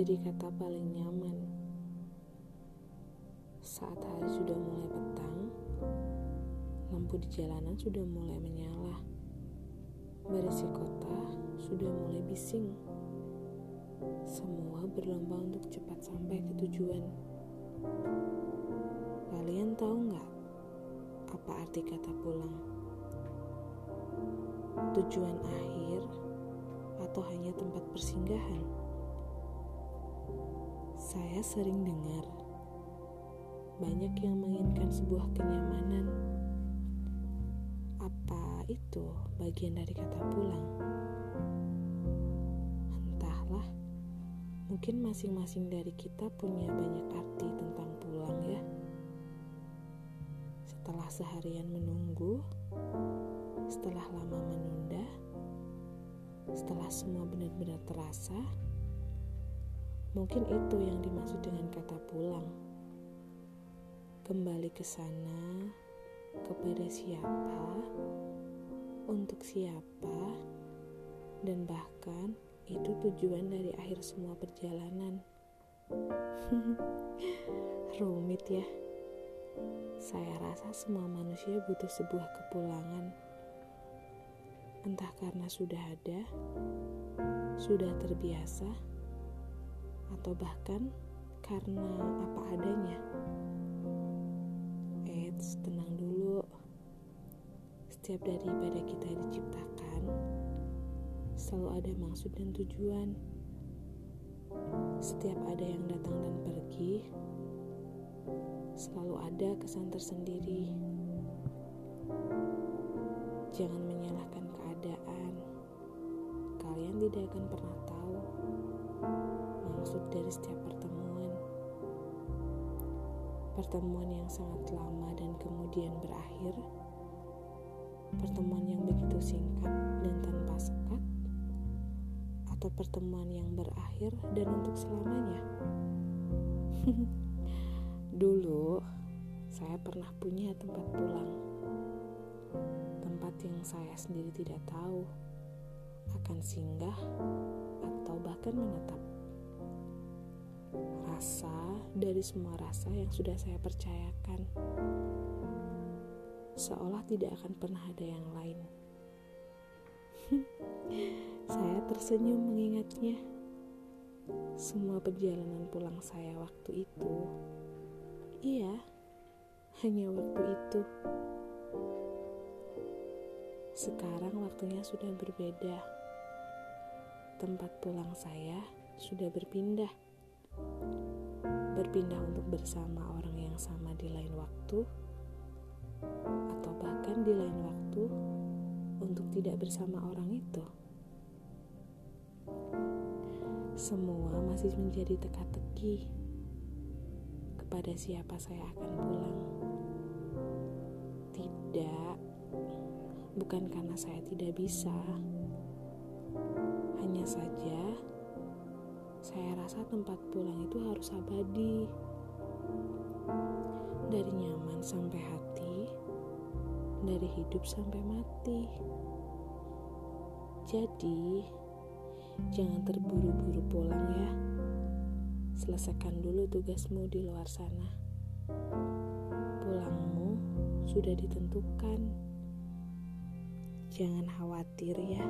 jadi kata paling nyaman. Saat hari sudah mulai petang, lampu di jalanan sudah mulai menyala. Berisi kota sudah mulai bising. Semua berlomba untuk cepat sampai ke tujuan. Kalian tahu nggak apa arti kata pulang? Tujuan akhir atau hanya tempat persinggahan? Saya sering dengar banyak yang menginginkan sebuah kenyamanan. Apa itu bagian dari kata pulang? Entahlah, mungkin masing-masing dari kita punya banyak arti tentang pulang ya. Setelah seharian menunggu, setelah lama menunda, setelah semua benar-benar terasa, Mungkin itu yang dimaksud dengan kata pulang. Kembali ke sana, kepada siapa, untuk siapa, dan bahkan itu tujuan dari akhir semua perjalanan. Rumit ya. Saya rasa semua manusia butuh sebuah kepulangan. Entah karena sudah ada, sudah terbiasa, atau bahkan karena apa adanya. Eits, tenang dulu. Setiap daripada kita diciptakan, selalu ada maksud dan tujuan. Setiap ada yang datang dan pergi, selalu ada kesan tersendiri. Jangan menyalahkan keadaan. Kalian tidak akan pernah tahu maksud dari setiap pertemuan. Pertemuan yang sangat lama dan kemudian berakhir. Pertemuan yang begitu singkat dan tanpa sekat. Atau pertemuan yang berakhir dan untuk selamanya. Dulu, saya pernah punya tempat pulang. Tempat yang saya sendiri tidak tahu akan singgah atau bahkan menetap dari semua rasa yang sudah saya percayakan. Seolah tidak akan pernah ada yang lain. saya tersenyum mengingatnya. Semua perjalanan pulang saya waktu itu. Iya, hanya waktu itu. Sekarang waktunya sudah berbeda. Tempat pulang saya sudah berpindah berpindah untuk bersama orang yang sama di lain waktu, atau bahkan di lain waktu untuk tidak bersama orang itu. Semua masih menjadi teka-teki kepada siapa saya akan pulang. Tidak, bukan karena saya tidak bisa, hanya saja saya rasa tempat pulang itu harus abadi. Dari nyaman sampai hati, dari hidup sampai mati. Jadi, jangan terburu-buru pulang ya. Selesaikan dulu tugasmu di luar sana. Pulangmu sudah ditentukan. Jangan khawatir ya.